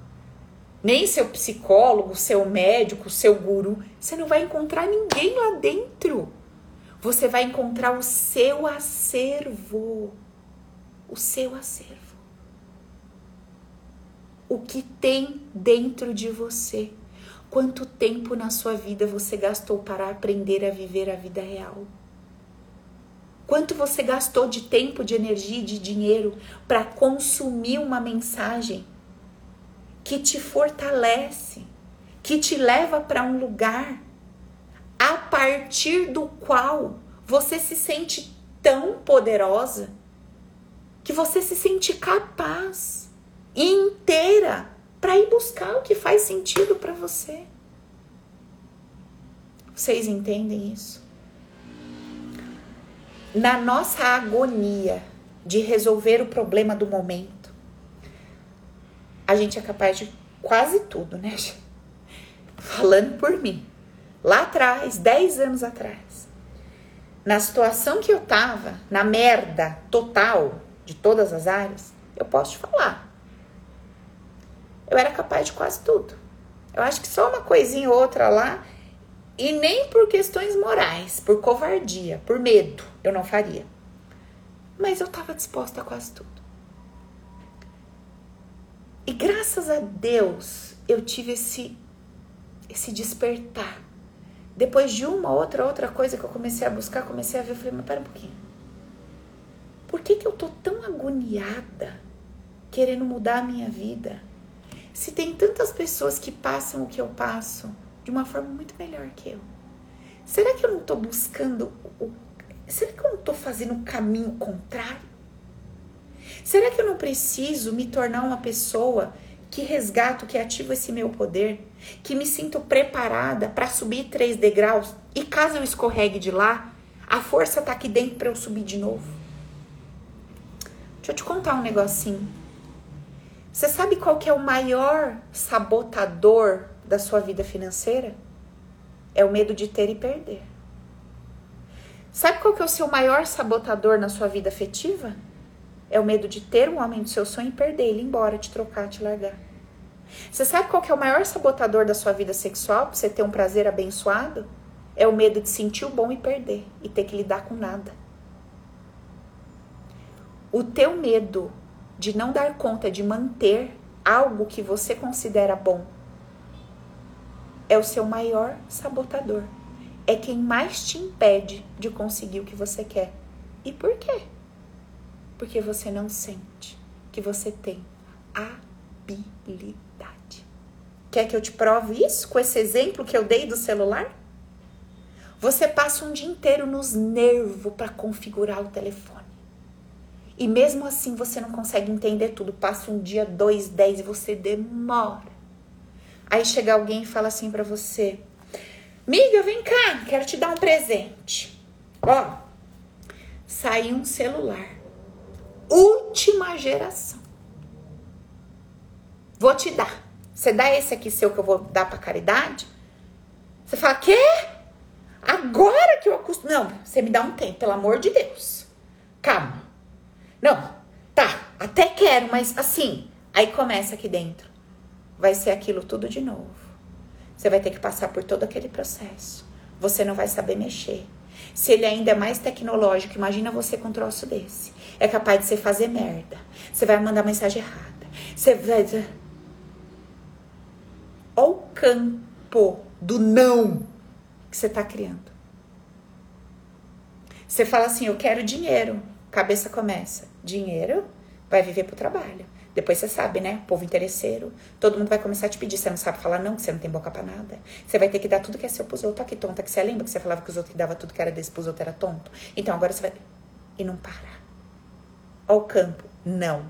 nem seu psicólogo, seu médico, seu guru. Você não vai encontrar ninguém lá dentro. Você vai encontrar o seu acervo. O seu acervo. O que tem dentro de você. Quanto tempo na sua vida você gastou para aprender a viver a vida real? Quanto você gastou de tempo, de energia e de dinheiro para consumir uma mensagem que te fortalece, que te leva para um lugar a partir do qual você se sente tão poderosa que você se sente capaz e inteira para ir buscar o que faz sentido para você. Vocês entendem isso? Na nossa agonia de resolver o problema do momento, a gente é capaz de quase tudo, né? Falando por mim. Lá atrás, 10 anos atrás, na situação que eu tava, na merda total de todas as áreas, eu posso te falar. Eu era capaz de quase tudo. Eu acho que só uma coisinha ou outra lá, e nem por questões morais, por covardia, por medo, eu não faria. Mas eu tava disposta a quase tudo. E graças a Deus eu tive esse esse despertar. Depois de uma outra outra coisa que eu comecei a buscar, comecei a ver, eu falei, mas pera um pouquinho. Por que, que eu tô tão agoniada querendo mudar a minha vida? Se tem tantas pessoas que passam o que eu passo de uma forma muito melhor que eu. Será que eu não tô buscando o será que eu não tô fazendo o caminho contrário? Será que eu não preciso me tornar uma pessoa que resgato, que ativo esse meu poder, que me sinto preparada para subir três degraus e caso eu escorregue de lá, a força tá aqui dentro para eu subir de novo? Deixa eu te contar um negocinho. Você sabe qual que é o maior sabotador da sua vida financeira? É o medo de ter e perder. Sabe qual que é o seu maior sabotador na sua vida afetiva? É o medo de ter um homem do seu sonho e perder ele embora, te trocar, te largar. Você sabe qual que é o maior sabotador da sua vida sexual para você ter um prazer abençoado? É o medo de sentir o bom e perder e ter que lidar com nada. O teu medo de não dar conta de manter algo que você considera bom é o seu maior sabotador. É quem mais te impede de conseguir o que você quer. E por quê? Porque você não sente que você tem habilidade. Quer que eu te prove isso com esse exemplo que eu dei do celular? Você passa um dia inteiro nos nervos para configurar o telefone. E mesmo assim você não consegue entender tudo. Passa um dia, dois, dez e você demora. Aí chega alguém e fala assim para você: Miga, vem cá, quero te dar um presente. Ó, saiu um celular última geração. Vou te dar. Você dá esse aqui seu que eu vou dar para caridade? Você fala, quê? Agora que eu acostumo. Não, você me dá um tempo, pelo amor de Deus. Calma. Não, tá, até quero, mas assim. Aí começa aqui dentro. Vai ser aquilo tudo de novo. Você vai ter que passar por todo aquele processo. Você não vai saber mexer. Se ele ainda é mais tecnológico, imagina você com um troço desse. É capaz de você fazer merda. Você vai mandar mensagem errada. Você vai. Olha o campo do não que você está criando. Você fala assim, eu quero dinheiro. Cabeça começa. Dinheiro vai viver pro trabalho. Depois você sabe, né? Povo interesseiro. Todo mundo vai começar a te pedir. Você não sabe falar não, que você não tem boca pra nada. Você vai ter que dar tudo que é seu pros outros. que tonta que você lembra que você falava que os outros que dava tudo que era desse pros outros era tonto? Então agora você vai. E não para. Ao campo. Não.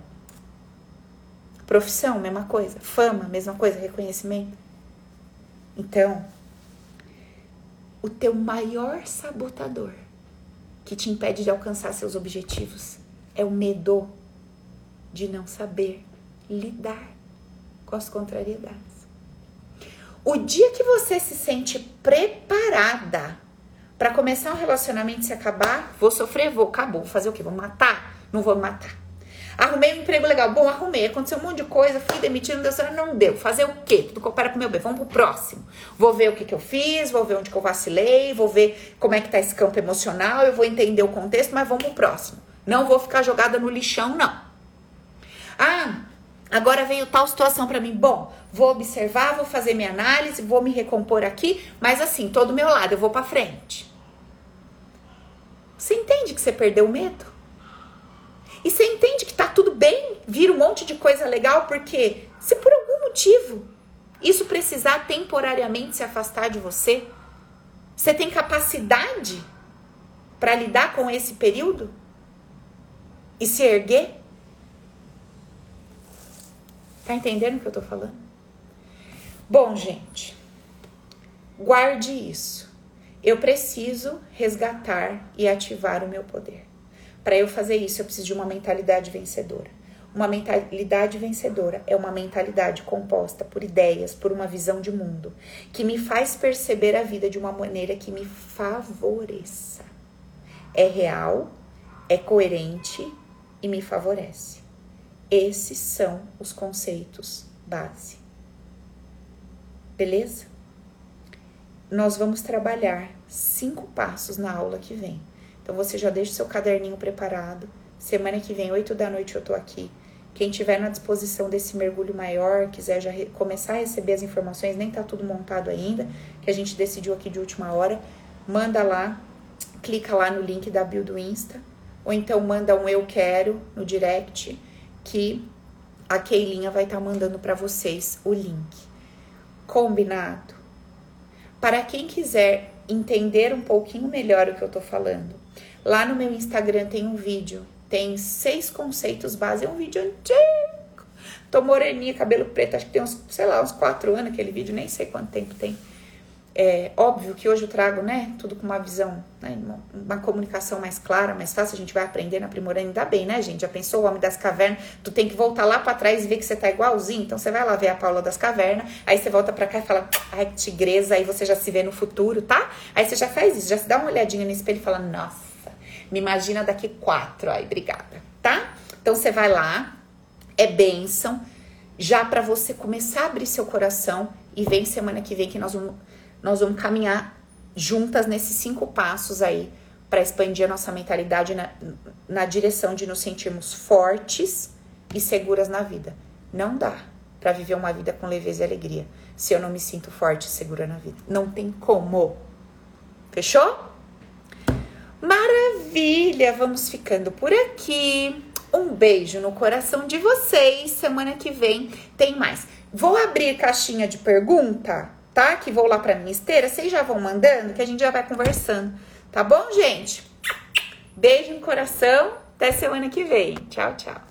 Profissão, mesma coisa. Fama, mesma coisa. Reconhecimento. Então, o teu maior sabotador que te impede de alcançar seus objetivos é o medo de não saber lidar com as contrariedades. O dia que você se sente preparada para começar um relacionamento e se acabar, vou sofrer, vou, acabou, vou fazer o quê? Vou matar? Não vou matar. Arrumei um emprego legal. Bom, arrumei. Aconteceu um monte de coisa. Fui demitido, não deu certo. Não deu. Fazer o quê? Tudo coopera com o meu bem. Vamos pro próximo. Vou ver o que, que eu fiz, vou ver onde que eu vacilei, vou ver como é que tá esse campo emocional, eu vou entender o contexto, mas vamos pro próximo. Não vou ficar jogada no lixão, não. Ah, agora veio tal situação para mim. Bom, vou observar, vou fazer minha análise, vou me recompor aqui, mas assim, todo meu lado, eu vou para frente. Você entende que você perdeu o medo? E você entende que tá tudo bem, vira um monte de coisa legal, porque se por algum motivo isso precisar temporariamente se afastar de você, você tem capacidade para lidar com esse período e se erguer? Tá entendendo o que eu tô falando? Bom, gente, guarde isso. Eu preciso resgatar e ativar o meu poder. Para eu fazer isso, eu preciso de uma mentalidade vencedora. Uma mentalidade vencedora é uma mentalidade composta por ideias, por uma visão de mundo, que me faz perceber a vida de uma maneira que me favoreça. É real, é coerente e me favorece. Esses são os conceitos base. Beleza? Nós vamos trabalhar cinco passos na aula que vem. Então você já deixa o seu caderninho preparado. Semana que vem, 8 da noite, eu tô aqui. Quem tiver na disposição desse mergulho maior, quiser já começar a receber as informações, nem tá tudo montado ainda, que a gente decidiu aqui de última hora, manda lá, clica lá no link da bio do Insta, ou então manda um eu quero no direct que a Keilinha vai estar tá mandando para vocês o link. Combinado? Para quem quiser entender um pouquinho melhor o que eu tô falando, lá no meu Instagram tem um vídeo, tem seis conceitos base, é um vídeo antigo. Tô moreninha, cabelo preto, acho que tem uns, sei lá, uns quatro anos aquele vídeo, nem sei quanto tempo tem. É óbvio que hoje eu trago, né, tudo com uma visão, né, uma, comunicação mais clara, mais fácil, a gente vai aprendendo, aprimorando, ainda bem, né, gente? Já pensou o Homem das Cavernas? Tu tem que voltar lá para trás e ver que você tá igualzinho, então você vai lá ver a Paula das Cavernas, aí você volta para cá e fala, ai, tigresa, aí você já se vê no futuro, tá? Aí você já faz isso, já se dá uma olhadinha no espelho e fala, nossa, me imagina daqui quatro, ai, obrigada, tá? Então você vai lá, é bênção, já para você começar a abrir seu coração e vem semana que vem que nós vamos nós vamos caminhar juntas nesses cinco passos aí para expandir a nossa mentalidade na, na direção de nos sentirmos fortes e seguras na vida. Não dá para viver uma vida com leveza e alegria se eu não me sinto forte e segura na vida. Não tem como. Fechou? Maravilha! Vamos ficando por aqui. Um beijo no coração de vocês. Semana que vem tem mais. Vou abrir caixinha de pergunta tá? Que vou lá pra minha esteira, vocês já vão mandando, que a gente já vai conversando. Tá bom, gente? Beijo no coração. Até semana que vem. Tchau, tchau.